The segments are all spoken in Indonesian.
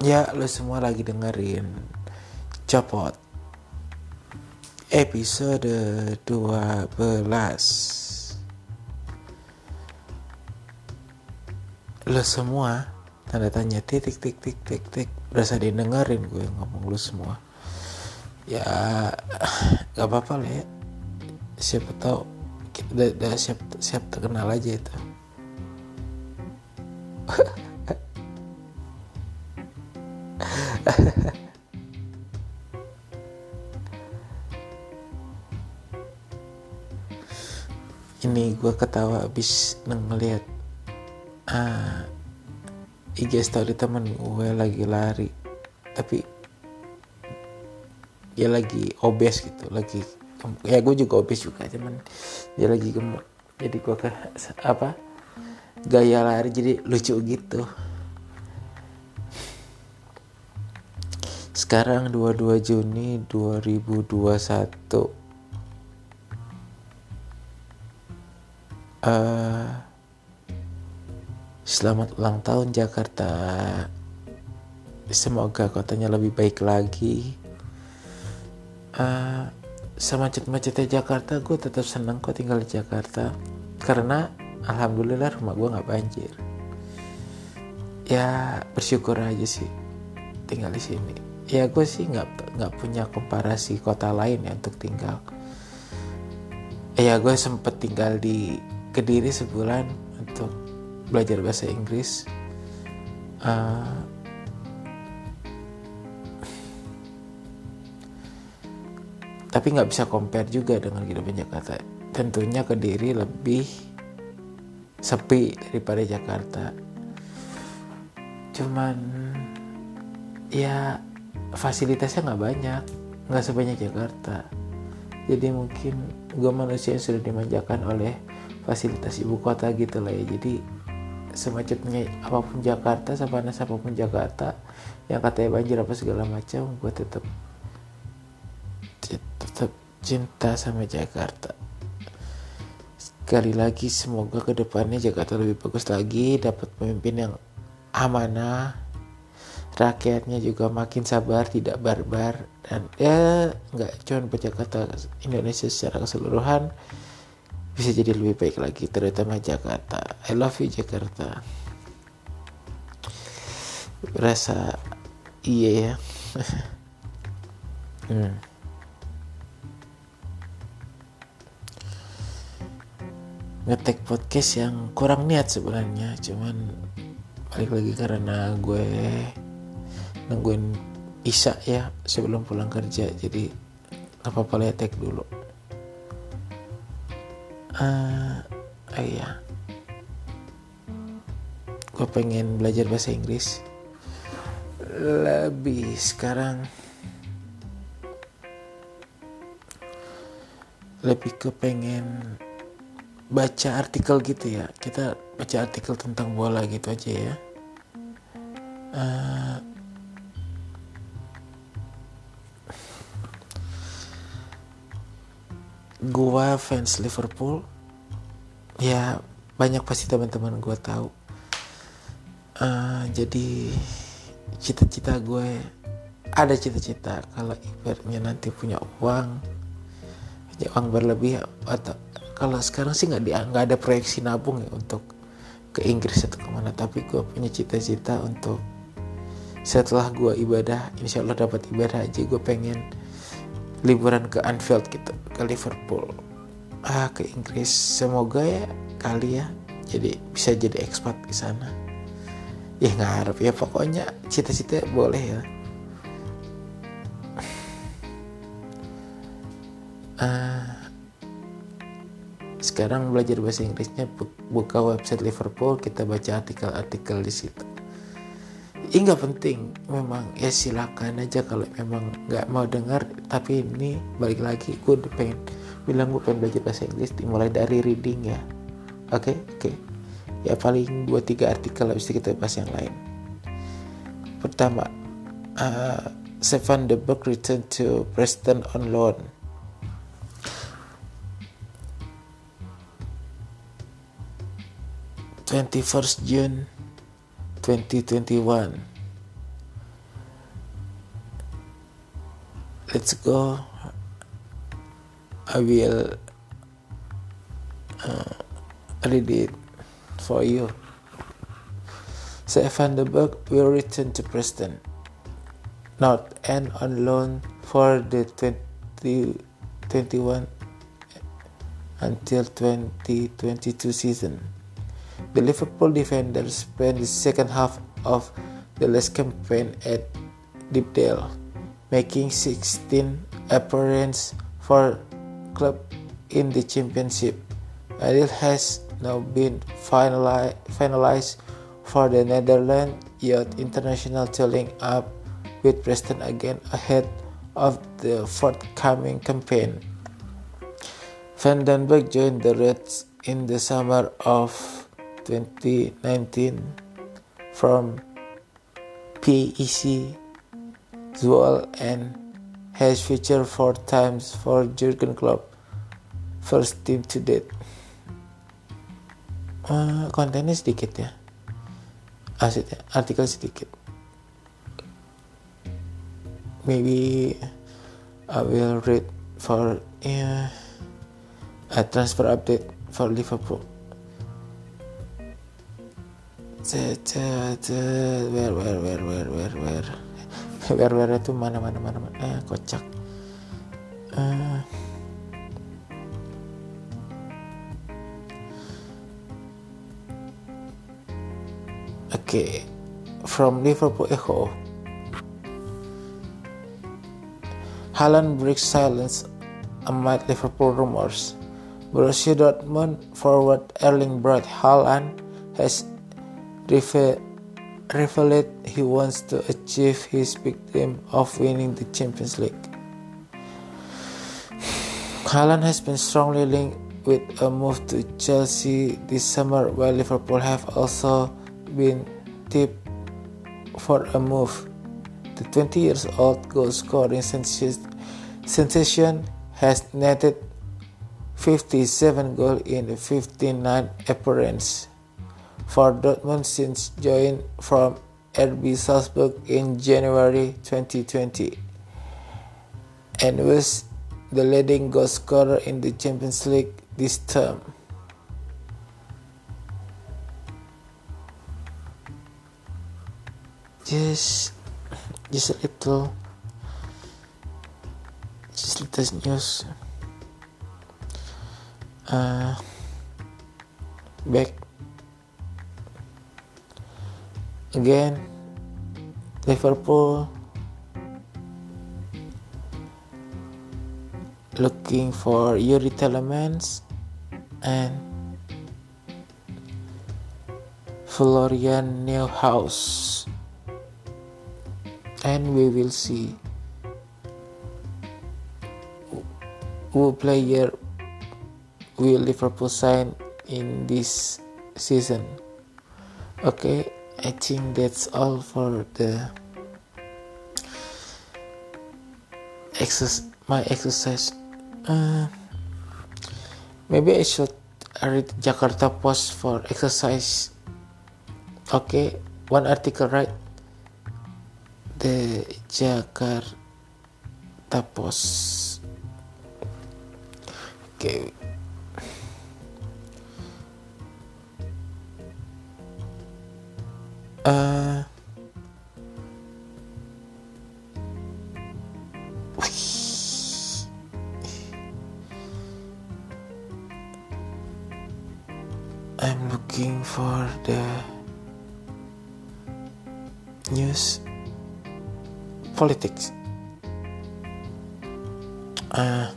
Ya, lo semua lagi dengerin Copot Episode 12 Lo semua Tanda tanya titik tik tik tik tik Berasa didengerin gue ngomong lo semua. Ya Gak apa-apa lah ya. Siapa tahu kita udah siap siap terkenal aja itu ketawa abis ngeliat ah, IG story temen gue lagi lari tapi dia lagi obes gitu lagi ya gue juga obes juga cuman dia lagi gemuk jadi gue ke apa gaya lari jadi lucu gitu. Sekarang 22 Juni 2021 Uh, selamat ulang tahun Jakarta. Semoga kotanya lebih baik lagi. Uh, semacet-macetnya Jakarta, gue tetap senang kok tinggal di Jakarta karena alhamdulillah rumah gue nggak banjir. Ya bersyukur aja sih tinggal di sini. Ya gue sih nggak nggak punya komparasi kota lain ya untuk tinggal. Ya gue sempet tinggal di Kediri sebulan untuk belajar bahasa Inggris. Uh, tapi nggak bisa compare juga dengan kehidupan Jakarta. Tentunya Kediri lebih sepi daripada Jakarta. Cuman ya fasilitasnya nggak banyak, nggak sebanyak Jakarta. Jadi mungkin gue manusia yang sudah dimanjakan oleh fasilitas ibu kota gitu lah ya. Jadi semacamnya apa pun Jakarta sepanas apa pun Jakarta yang katanya banjir apa segala macam gue tetap tetap cinta sama Jakarta. Sekali lagi semoga ke depannya Jakarta lebih bagus lagi dapat pemimpin yang amanah rakyatnya juga makin sabar tidak barbar dan ya nggak cuma Jakarta Indonesia secara keseluruhan bisa jadi lebih baik lagi terutama Jakarta. I love you Jakarta. Rasa iya ya. Hmm. ngetek podcast yang kurang niat sebenarnya cuman balik lagi karena gue nungguin Isa ya sebelum pulang kerja jadi apa-apa ya, dulu uh, oh iya. Gue pengen belajar bahasa Inggris. Lebih sekarang. Lebih ke pengen baca artikel gitu ya. Kita baca artikel tentang bola gitu aja ya. Uh, gua fans Liverpool ya banyak pasti teman-teman gua tahu. Uh, jadi cita-cita gue ada cita-cita kalau ibaratnya nanti punya uang punya uang berlebih atau kalau sekarang sih nggak nggak ada proyeksi nabung ya untuk ke Inggris atau ke mana tapi gue punya cita-cita untuk setelah gue ibadah insya Allah dapat ibadah. Aja gue pengen liburan ke Anfield gitu ke Liverpool. Ah ke Inggris. Semoga ya kali ya jadi bisa jadi ekspat di sana. Ya ngarep ya pokoknya cita-cita boleh ya. Uh, sekarang belajar bahasa Inggrisnya buka website Liverpool kita baca artikel-artikel di situ ini nggak penting. Memang ya silakan aja kalau memang nggak mau dengar. Tapi ini balik lagi gue pengen bilang gue pengen belajar bahasa Inggris dimulai dari reading ya. Oke? Okay? oke. Okay. ya paling dua tiga artikel habis itu kita bahas yang lain. Pertama uh, Seven the book return to Preston on loan. 21st June 2021. Let's go. I will uh, read it for you. Sir book will return to Preston, not and on loan for the 2021 until 2022 season. The Liverpool defender spent the second half of the last campaign at Deepdale, making 16 appearances for club in the championship. A deal has now been finalized for the Netherlands Youth International to link up with Preston again ahead of the forthcoming campaign. Van den Berg joined the Reds in the summer of 2019 from PEC Zwolle and has featured four times for Jurgen Klopp first team to date. Uh, kontennya sedikit ya, asetnya artikel sedikit. maybe I will read for uh, a transfer update for Liverpool. Where where where where where where where where itu mana mana mana mana eh kocak. Uh, okay, from Liverpool Echo. Haaland breaks silence amid Liverpool rumors. Borussia Dortmund forward Erling Braut Haaland has revealed he wants to achieve his big dream of winning the Champions League. Haaland has been strongly linked with a move to Chelsea this summer, while Liverpool have also been tipped for a move. The 20 years old goal scoring sensation has netted 57 goals in 59 appearances for Dortmund since joining from RB Salzburg in January 2020 and was the leading goal scorer in the Champions League this term. Just just a little just latest news uh, back again Liverpool looking for Yuri Telemans and Florian Neuhaus and we will see who player will Liverpool sign in this season. Okay, I think that's all for the exercise. My exercise. Uh, maybe I should read Jakarta Post for exercise. Okay, one article right the Jakarta Post. Okay. Uh, I'm looking for the news politics. Uh,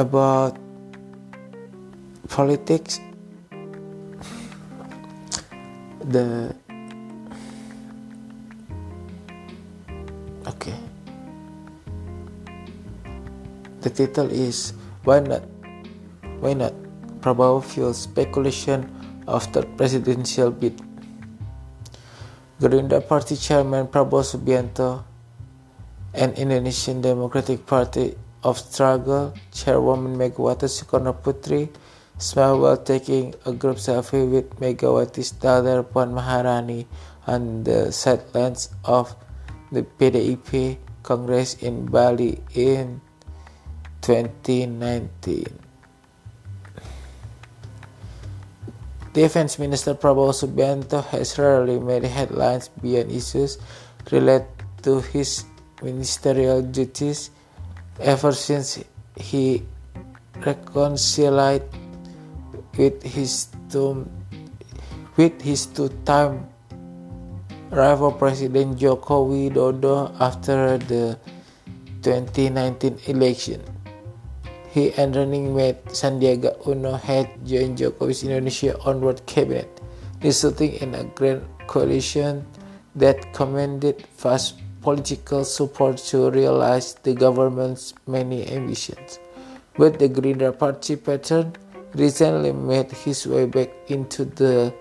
about politics the okay the title is why not? Why not? Prabowo fuels speculation after presidential bid. Gerindra Party Chairman Prabowo Subianto and Indonesian Democratic Party of Struggle Chairwoman Megawati Soekarno Putri smile while taking a group selfie with Megawati's daughter Puan Maharani on the sidelines of the PDIP Congress in Bali in 2019. Defense Minister Prabowo Subianto has rarely made headlines beyond issues related to his ministerial duties ever since he reconciled with his two, with his two-time rival President Joko Widodo after the 2019 election. He and running mate Sandiaga Uno had joined Jokowi's Indonesia Onward cabinet, resulting in a grand coalition that commanded vast political support to realize the government's many ambitions. But the Greener Party pattern recently made his way back into the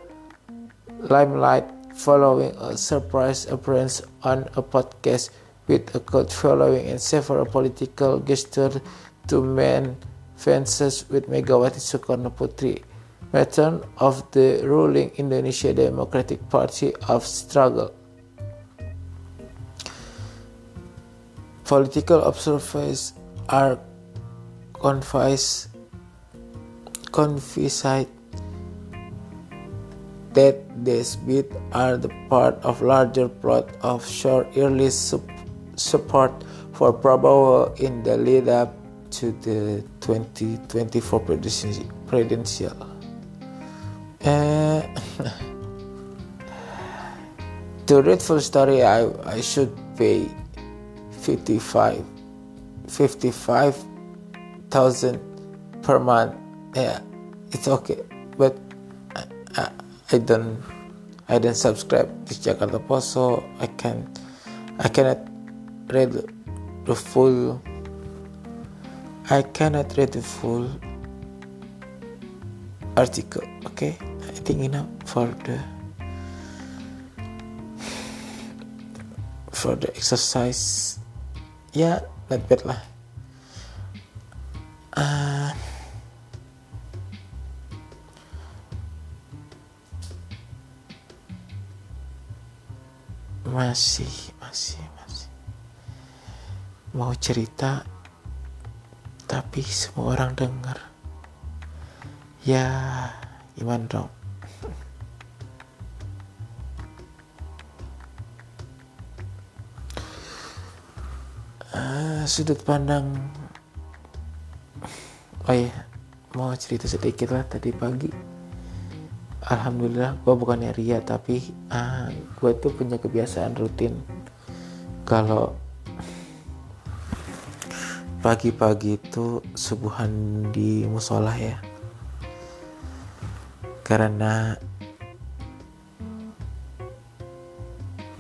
limelight following a surprise appearance on a podcast with a cult following and several political gestures to mend fences with Megawati Soekarno Putri, matron of the ruling Indonesia Democratic Party of Struggle. Political observers are convinced confiscate that these bids are the part of larger plot of short early support for Prabowo in the lead up to the 2024 presidential. Uh, to read full story, I, I should pay 55 55,000 per month. Yeah it's okay. But I, I, I don't I don't subscribe to Jakarta Post so I can I cannot read the full I cannot read the full article okay? I think enough for the for the exercise ya not bad lah. Uh, masih masih masih. Mau cerita tapi semua orang dengar. Ya gimana dong sudut pandang oh ya mau cerita sedikit lah tadi pagi. Alhamdulillah gue bukannya ria tapi ah, gue tuh punya kebiasaan rutin. Kalau pagi-pagi itu subuhan di musola ya. Karena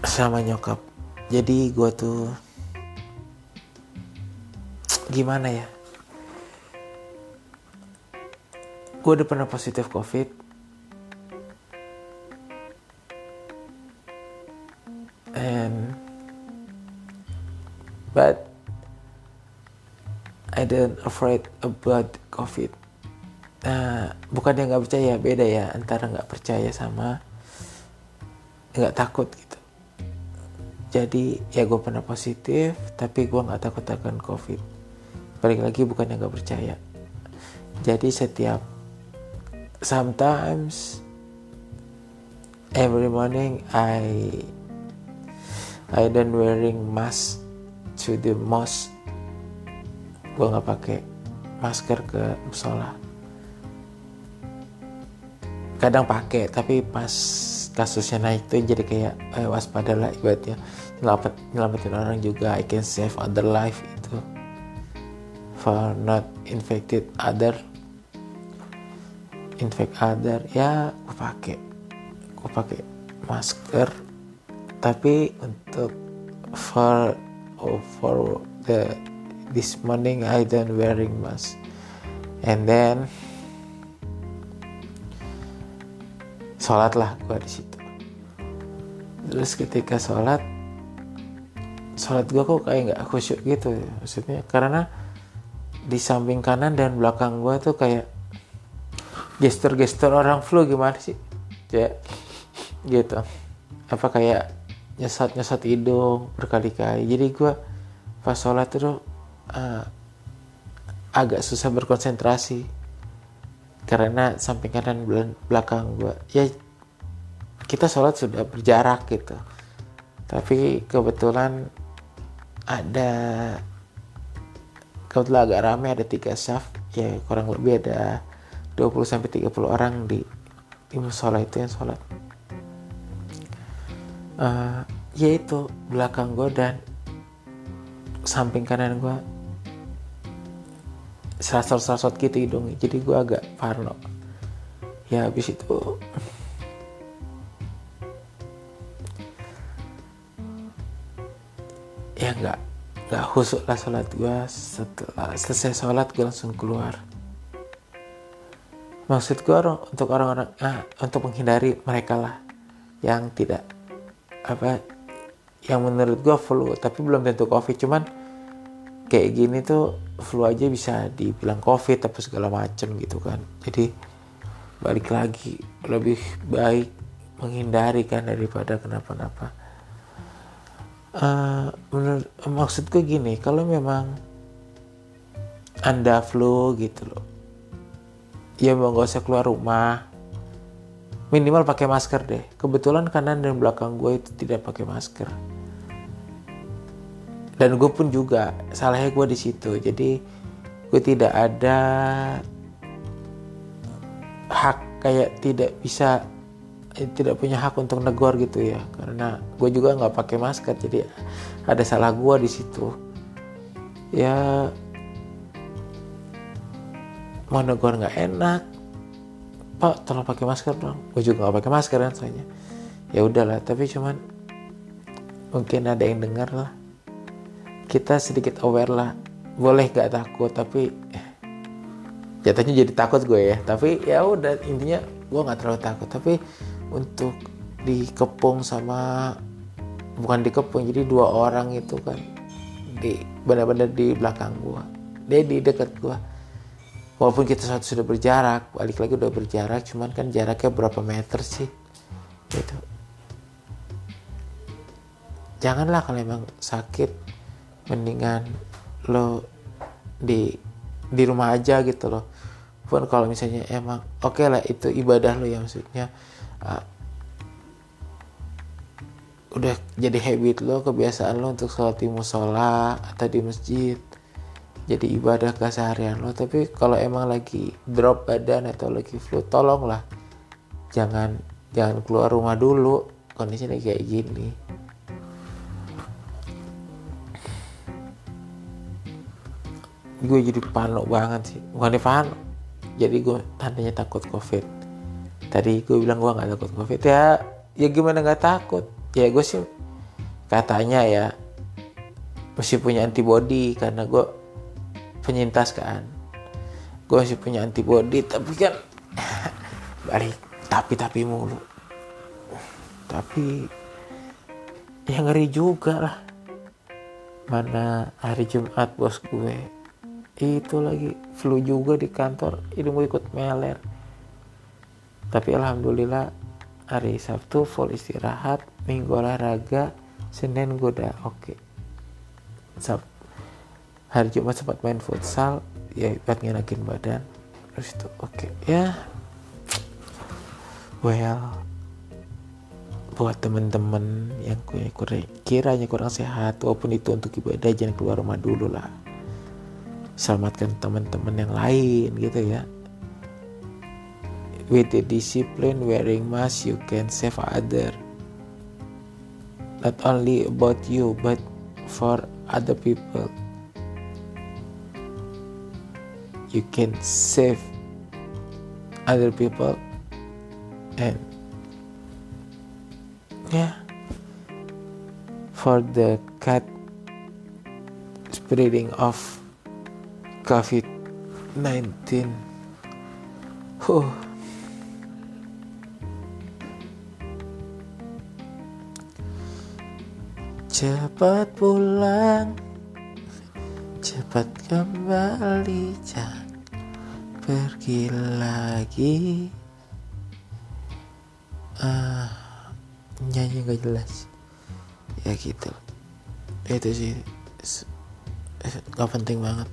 sama nyokap. Jadi gue tuh gimana ya gue udah pernah positif covid but I don't afraid about COVID. Nah, bukan yang nggak percaya, beda ya antara nggak percaya sama nggak takut gitu. Jadi ya gue pernah positif, tapi gue nggak takut akan COVID. Balik lagi bukan yang nggak percaya. Jadi setiap sometimes every morning I I don't wearing mask to the mosque. Gue nggak pakai masker ke musola. Kadang pakai tapi pas kasusnya naik tuh jadi kayak eh, waspada lah ibaratnya. Nyelamat nyelamatin orang juga I can save other life for not infected other. Infect other ya gue pakai. Gue pakai masker. Tapi untuk for oh, for the this morning I don't wearing mask. And then sholat lah gue di situ. Terus ketika sholat sholat gue kok kayak nggak khusyuk gitu ya. maksudnya. Karena di samping kanan dan belakang gue tuh kayak gestur-gestur orang flu gimana sih? Ya gitu. Apa kayak nyesat nyesat hidung berkali-kali. Jadi gue pas sholat tuh uh, agak susah berkonsentrasi karena samping kanan belakang gue ya kita sholat sudah berjarak gitu. Tapi kebetulan ada kebetulan agak ramai ada tiga saf ya kurang lebih ada 20 sampai 30 orang di di musola itu yang sholat. Uh, ya itu belakang gue dan samping kanan gue serasot-serasot gitu hidungnya jadi gue agak parno. Ya habis itu ya nggak nggak khusuk lah sholat gue setelah selesai sholat gue langsung keluar. Maksud gue untuk orang-orang ah, untuk menghindari mereka lah yang tidak apa yang menurut gue flu tapi belum tentu covid. Cuman kayak gini tuh flu aja bisa dibilang covid tapi segala macem gitu kan. Jadi balik lagi lebih baik menghindari kan daripada kenapa-napa uh, menurut maksud gue gini kalau memang anda flu gitu loh ya mau gak usah keluar rumah minimal pakai masker deh. Kebetulan kanan dan belakang gue itu tidak pakai masker. Dan gue pun juga salahnya gue di situ. Jadi gue tidak ada hak kayak tidak bisa tidak punya hak untuk negor gitu ya. Karena gue juga nggak pakai masker jadi ada salah gue di situ. Ya mau negor nggak enak pak tolong pakai masker dong. Gue juga nggak pakai masker kan soalnya. Ya udahlah tapi cuman mungkin ada yang dengar lah. Kita sedikit aware lah. Boleh gak takut tapi eh, jatuhnya jadi takut gue ya. Tapi ya udah intinya gue nggak terlalu takut. Tapi untuk dikepung sama bukan dikepung jadi dua orang itu kan di benar-benar di belakang gue dia di dekat gue walaupun kita sudah berjarak balik lagi udah berjarak cuman kan jaraknya berapa meter sih? Gitu. Janganlah kalau emang sakit mendingan lo di di rumah aja gitu loh. Pun kalau misalnya emang oke okay lah itu ibadah lo ya maksudnya uh, udah jadi habit lo kebiasaan lo untuk sholat di musola atau di masjid jadi ibadah keseharian lo. Tapi kalau emang lagi drop badan atau lagi flu tolonglah jangan jangan keluar rumah dulu. Kondisinya kayak gini. Gue jadi panik banget sih. Bukan panik jadi gue tandanya takut covid tadi gue bilang gue nggak takut covid. Ya ya gimana nggak takut? Ya gue sih katanya ya mesti punya antibody karena gue penyintas kan. Gue masih punya antibody tapi kan balik tapi tapi mulu. Tapi yang ngeri juga lah. Mana hari Jumat bos gue itu lagi flu juga di kantor ini mau ikut meler tapi alhamdulillah hari Sabtu full istirahat minggu olahraga Senin gue udah oke okay. Sabtu hari Jumat sempat main futsal ya buat ngenakin badan terus itu oke okay. ya well buat temen-temen yang kurang, kiranya kurang sehat walaupun itu untuk ibadah jangan keluar rumah dulu lah selamatkan teman-teman yang lain gitu ya with the discipline wearing mask you can save other. Not only about you but for other people. You can save other people and yeah for the cat spreading of COVID-19 oh cepat pulang cepat kembali jangan pergi lagi. Uh, nyanyi gak jelas. Ya gitu. Itu sih gak penting banget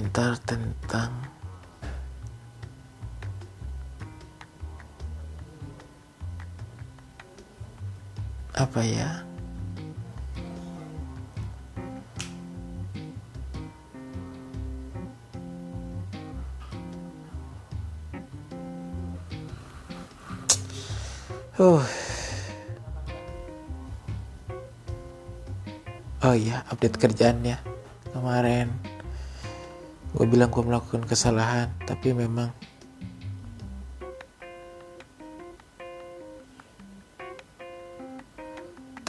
komentar tentang apa ya Uh. Oh iya, update kerjaannya kemarin. Gue bilang gue melakukan kesalahan, tapi memang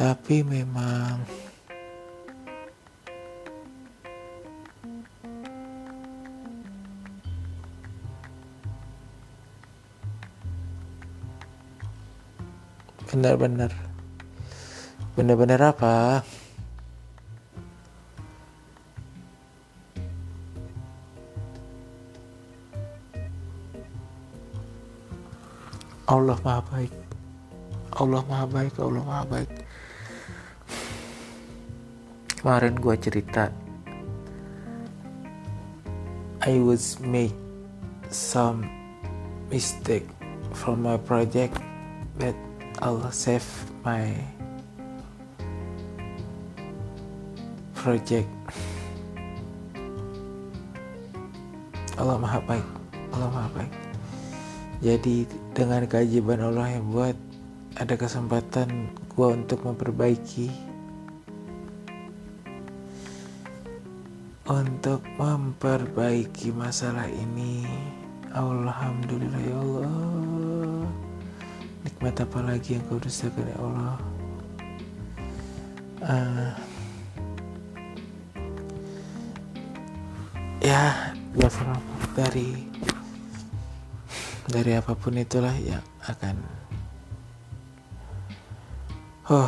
tapi memang benar-benar benar-benar apa Allah maha baik. Allah maha baik Allah maha baik. Kemarin gue cerita. I was make some mistake from my project but Allah save my project. Allah maha baik Allah maha baik jadi dengan keajaiban Allah yang buat ada kesempatan gue untuk memperbaiki. Untuk memperbaiki masalah ini Alhamdulillah ya Allah. Nikmat apa lagi yang kau dustakan ya Allah? Uh, ya biasa dari dari apa pun itulah yang akan oh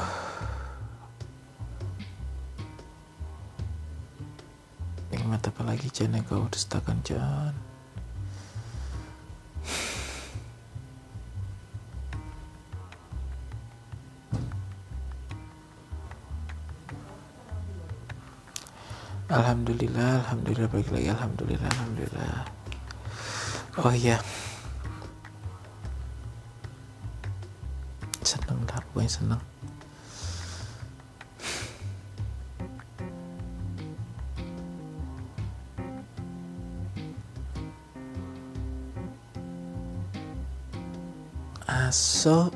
nikmat apa lagi Jan? Yang kau dustakan Jan. Alhamdulillah, Alhamdulillah baik lagi, Alhamdulillah, Alhamdulillah. Oh iya, seneng seneng. Uh, so,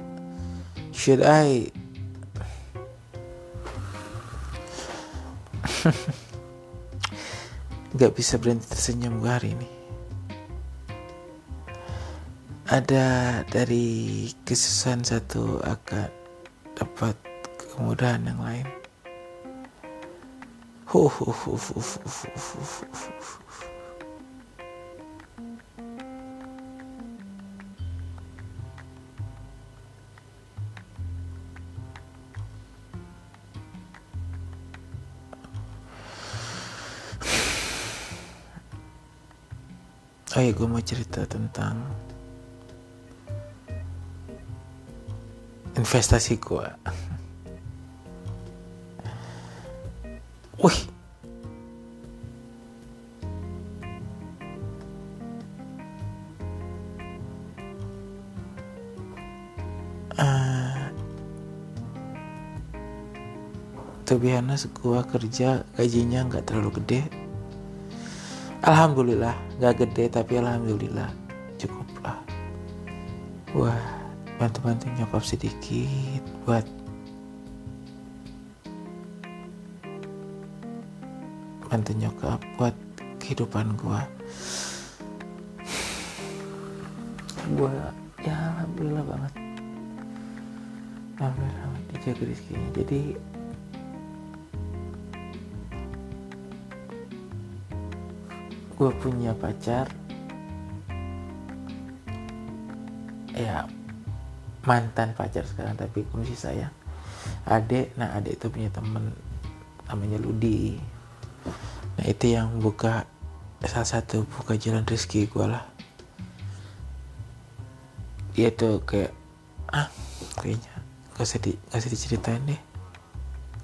should I gak bisa berhenti tersenyum gue hari ini ada dari kesusahan satu akan dapat kemudahan yang lain. Oh ya gue mau cerita tentang investasi gue. Wih. To be honest, gue kerja gajinya nggak terlalu gede Alhamdulillah gak gede tapi alhamdulillah cukup lah Wah bantu-bantu nyokap sedikit buat bantu nyokap buat kehidupan gua. Gua ya alhamdulillah banget. Alhamdulillah banget dijaga rezekinya jadi gue punya pacar ya mantan pacar sekarang tapi masih sayang. Adek nah adek itu punya temen namanya Ludi. Nah itu yang buka salah satu buka jalan rezeki gue lah. Dia tuh kayak ah kayaknya gak usah di gak usah diceritain deh.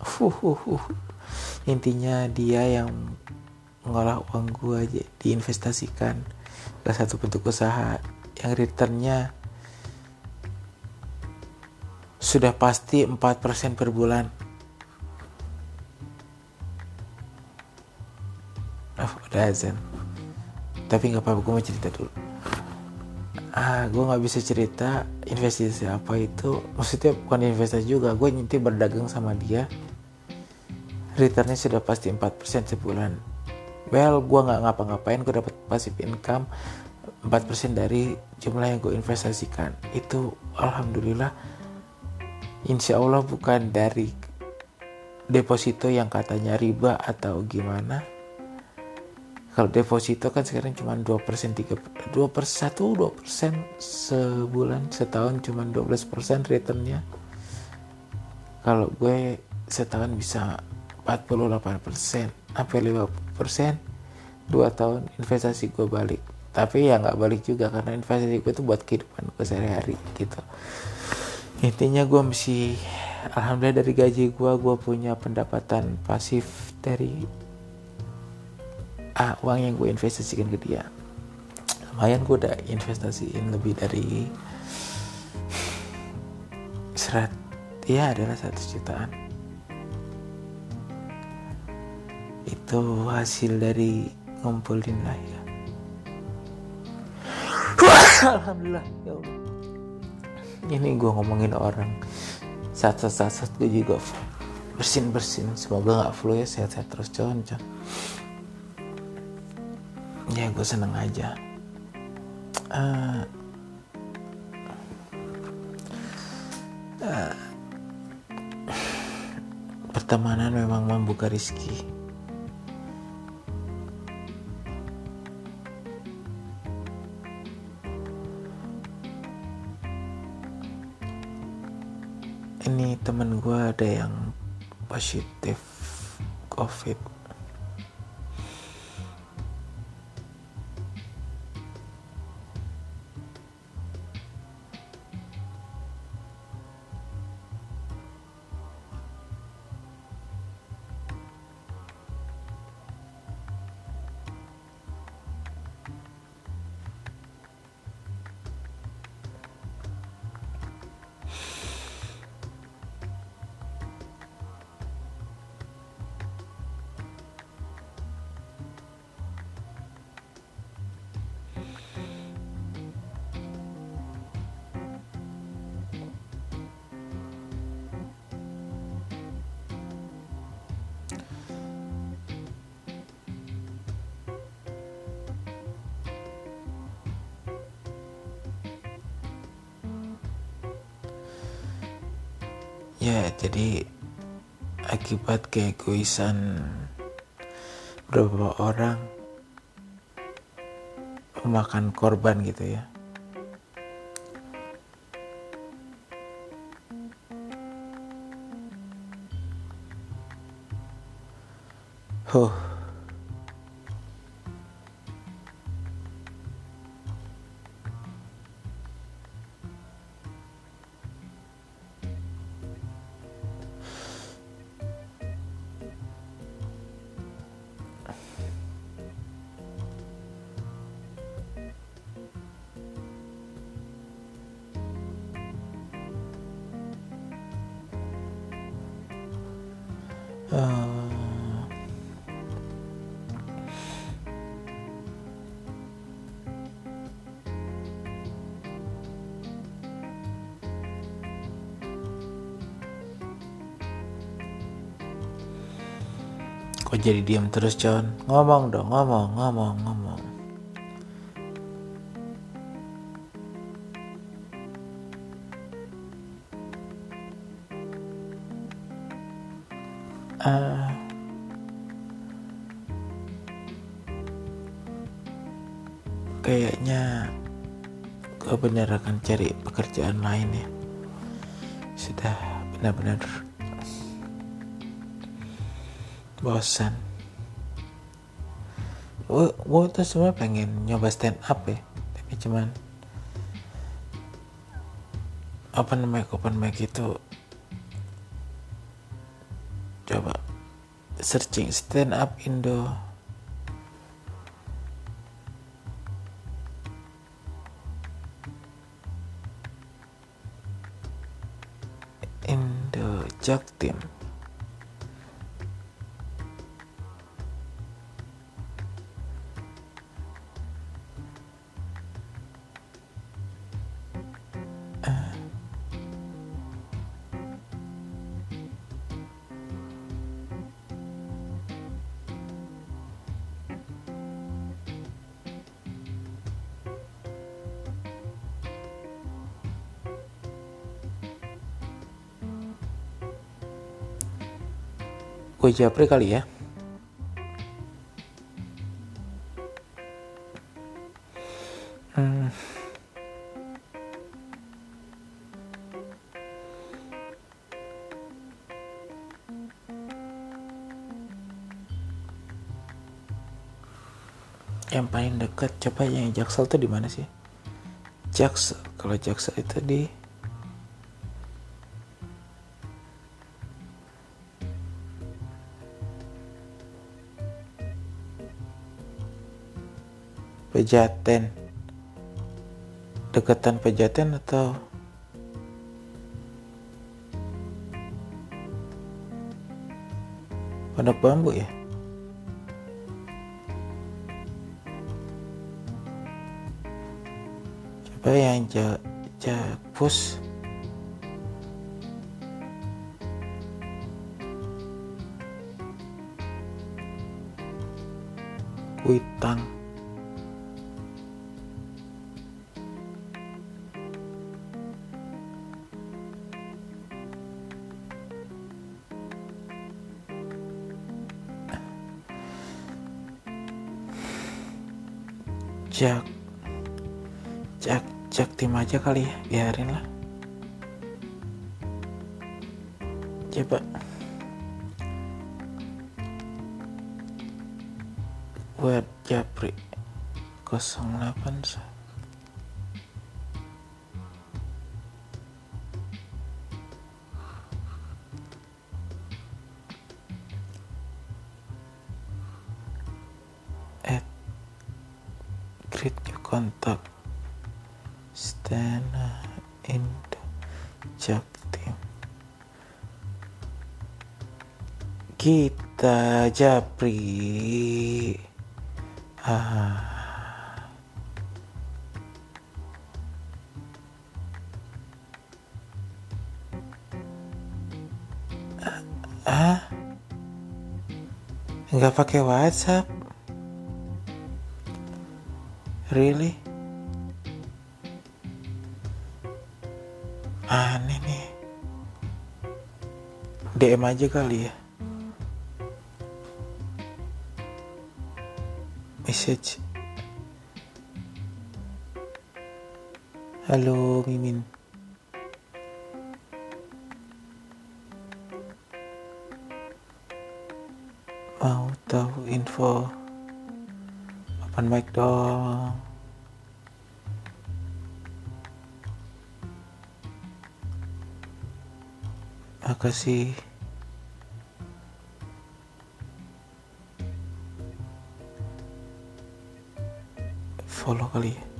Uh, uh, uh. intinya dia yang ngolah uang gue aja diinvestasikan ke satu bentuk usaha. Yang returnnya sudah pasti 4% per bulan. Oh, udah azan. Tapi nggak apa-apa gue mau cerita dulu. Ah gue nggak bisa cerita investasi apa itu. Maksudnya bukan investasi juga gue nanti berdagang sama dia. Returnnya sudah pasti 4% sebulan. Well gue nggak ngapa-ngapain gue dapat passive income. 4% dari jumlah yang gue investasikan. Itu alhamdulillah insya Allah bukan dari deposito yang katanya riba atau gimana. Kalau deposito kan sekarang cuma 2 persen 3 2 per 1 2 persen sebulan setahun cuma 12 persen returnnya. Kalau gue setahun bisa 48 persen sampai 50 persen. 2 tahun investasi gue balik. Tapi ya nggak balik juga karena investasi gue itu buat kehidupan gue sehari-hari gitu intinya gue mesti alhamdulillah dari gaji gue gue punya pendapatan pasif dari ah, uang yang gue investasikan ke dia. Lumayan gue udah investasiin lebih dari serat ya adalah satu jutaan. Itu hasil dari ngumpulin lah ya. Alhamdulillah ya Allah ini gue ngomongin orang. Saat saat saat, saat gue juga bersin bersin semoga nggak flu ya sehat-sehat terus con con ya gue seneng aja. Uh, uh, pertemanan memang membuka rizki gue ada yang positif covid jadi akibat keegoisan beberapa orang memakan korban gitu ya Huh. Uh, kok jadi diam terus Con ngomong dong ngomong ngomong ngomong bener akan cari pekerjaan lain ya. Sudah benar-benar bosan. Gue tuh semua pengen nyoba stand up ya tapi cuman open mic open mic itu coba searching stand up Indo Jaktim gue japri kali ya hmm. yang paling dekat coba yang jaksel tuh di mana sih jaksel kalau jaksel itu di Pejaten. Dekatan Pejaten atau? Pondok Bambu ya? Coba yang Jakpus Kuitang jak jak jak tim aja kali ya biarin lah. Coba. Buat japri 08 japri ah. Ah. Nggak pakai WhatsApp? Really? Aneh nih. DM aja kali ya message. Halo Mimin. Mau tahu info? Open mic dong. Makasih kali. ya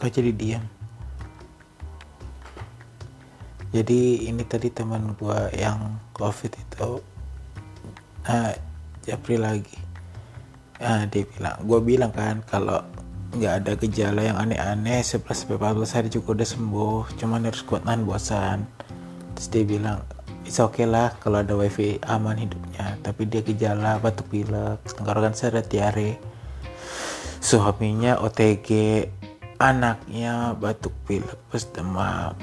gue jadi diam jadi ini tadi teman gue yang covid itu nah Japri lagi. Nah dia bilang gue bilang kan kalau nggak ada gejala yang aneh-aneh 11 sampai 14 hari juga udah sembuh cuman harus kuat nahan bosan. Terus dia bilang it's okay lah kalau ada wifi aman hidupnya. Tapi dia gejala batuk pilek tenggorokan seret diare suaminya OTG anaknya batuk pilek pas demam.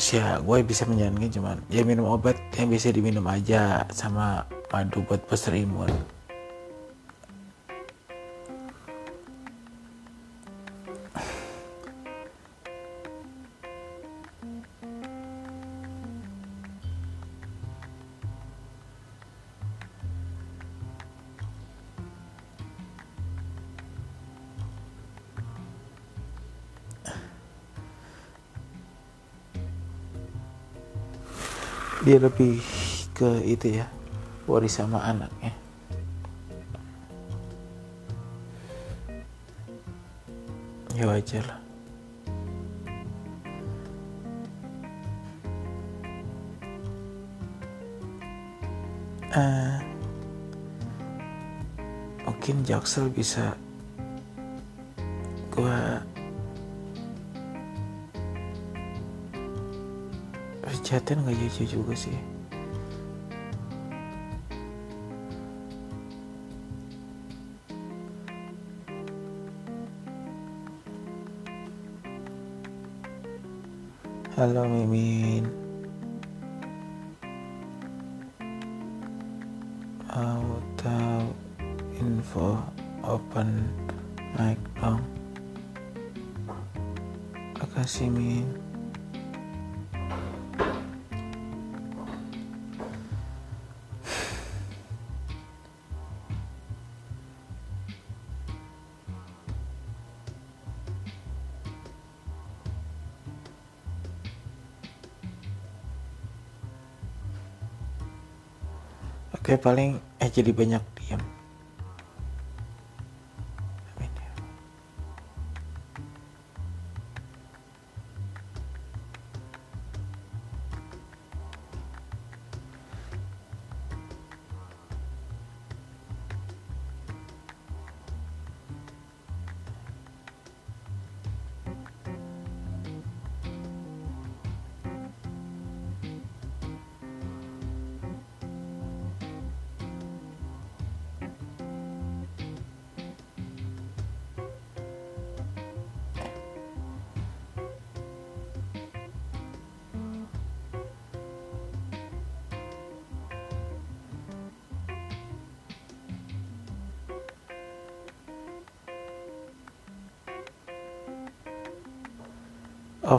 Ya gue bisa menjalankan cuman ya minum obat yang bisa diminum aja sama madu buat booster imun dia lebih ke itu ya waris sama anaknya ya. Wajar lah. Uh, mungkin Jaksel bisa gua perhatian nggak jauh juga sih. Halo Mimin. Mau tahu info open mic dong Makasih Min Oke paling eh jadi banyak diam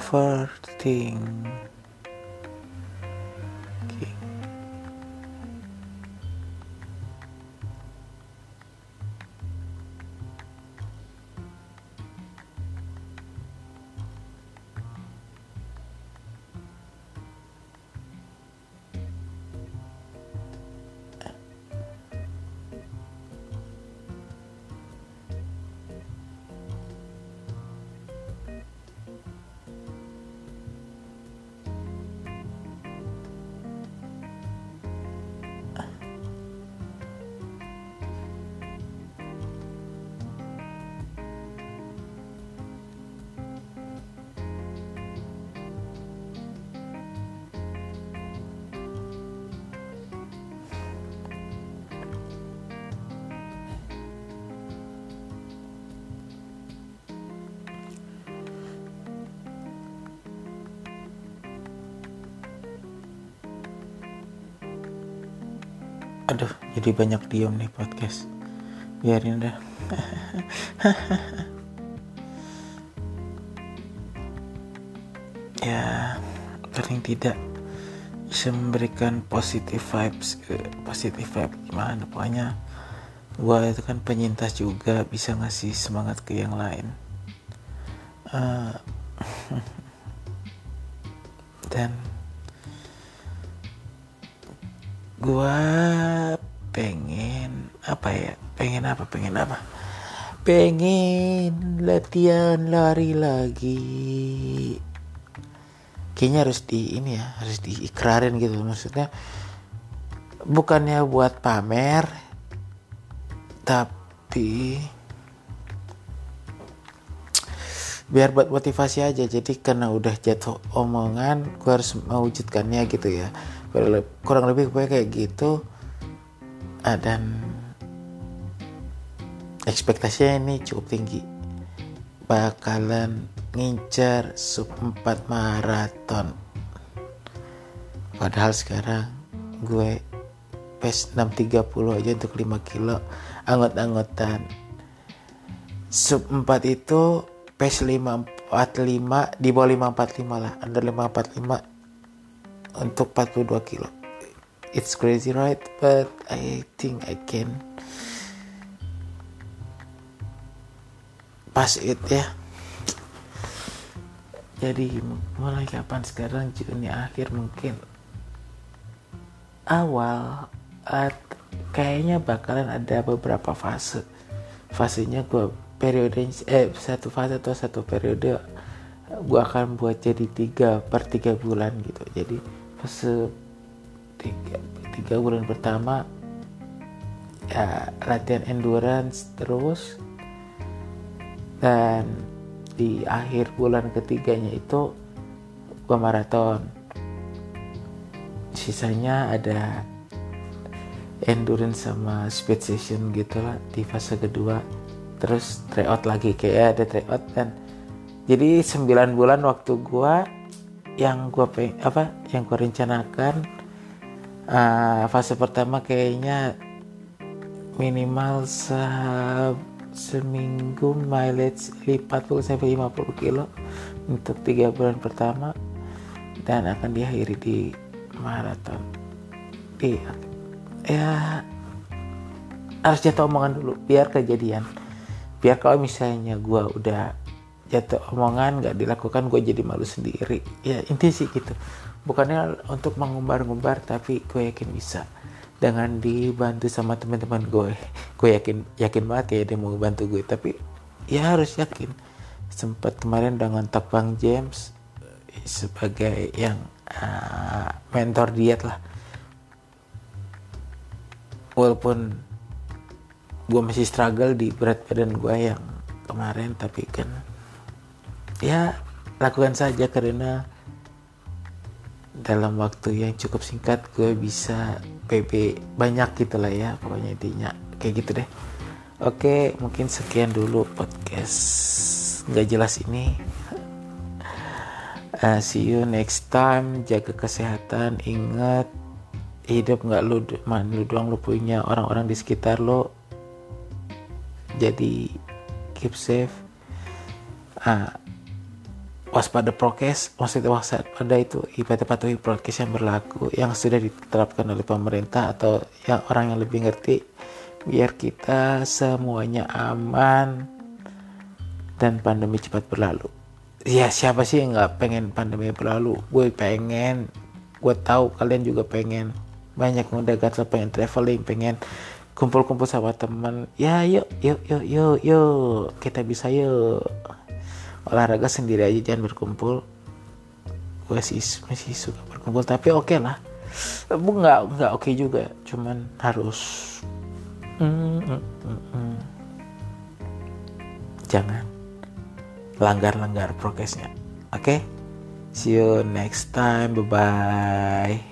offer thing. Jadi banyak diem nih podcast. Biarin dah. Ya paling tidak bisa memberikan positive vibes positive vibe gimana? Pokoknya gua itu kan penyintas juga bisa ngasih semangat ke yang lain. Uh, dan gua apa ya? Pengen apa? Pengen apa? Pengen latihan lari lagi. Kayaknya harus di ini ya harus diikrarin gitu. Maksudnya bukannya buat pamer tapi biar buat motivasi aja. Jadi karena udah jatuh omongan gue harus mewujudkannya gitu ya. Kurang lebih gue kayak gitu. Ah, dan ekspektasinya ini cukup tinggi. Bakalan ngincar sub 4 maraton. Padahal sekarang gue pace 630 aja untuk 5 kilo anggot-anggotan sub 4 itu pace 545 di bawah 545 lah under 545 untuk 42 kilo. It's crazy right? But I think I can pass it ya. Jadi mulai kapan sekarang Juni akhir mungkin awal at, kayaknya bakalan ada beberapa fase. Fasenya gue periode eh satu fase atau satu periode gue akan buat jadi tiga per tiga bulan gitu. Jadi fase tiga, tiga bulan pertama ya latihan endurance terus dan di akhir bulan ketiganya itu gue maraton. Sisanya ada endurance sama speed session gitu lah di fase kedua. Terus tryout lagi kayak ada tryout dan jadi 9 bulan waktu gua yang gua peng apa yang gua rencanakan uh, fase pertama kayaknya minimal se seminggu mileage 40 sampai 50 kilo untuk tiga bulan pertama dan akan diakhiri di maraton. Di ya harus jatuh omongan dulu biar kejadian. Biar kalau misalnya gue udah jatuh omongan nggak dilakukan gue jadi malu sendiri. Ya inti sih gitu. Bukannya untuk mengumbar-ngumbar tapi gue yakin bisa dengan dibantu sama teman-teman gue. Gue yakin yakin banget kayak dia mau bantu gue tapi ya harus yakin. Sempat kemarin dengan Bang James sebagai yang uh, mentor diet lah. Walaupun gue masih struggle di berat badan gue yang kemarin tapi kan ya lakukan saja karena dalam waktu yang cukup singkat gue bisa PB banyak gitu lah ya pokoknya intinya. Kayak gitu deh. Oke mungkin sekian dulu podcast. Nggak jelas ini. Uh, see you next time. Jaga kesehatan. Ingat hidup nggak lu man lu doang lu punya. Orang-orang di sekitar lo jadi keep safe. Ah, waspada prokes maksudnya waspada itu ibadah patuhi prokes yang berlaku yang sudah diterapkan oleh pemerintah atau yang orang yang lebih ngerti biar kita semuanya aman dan pandemi cepat berlalu. Ya siapa sih yang nggak pengen pandemi berlalu? Gue pengen gue tahu kalian juga pengen. Banyak udah gatel pengen traveling pengen kumpul-kumpul sama teman. Ya yuk yuk yuk yuk yuk. Kita bisa yuk olahraga sendiri aja jangan berkumpul gue sih masih suka berkumpul tapi oke okay lah bu nggak nggak oke okay juga cuman harus mm, mm, mm, mm. jangan langgar-langgar prokesnya oke okay? see you next time bye bye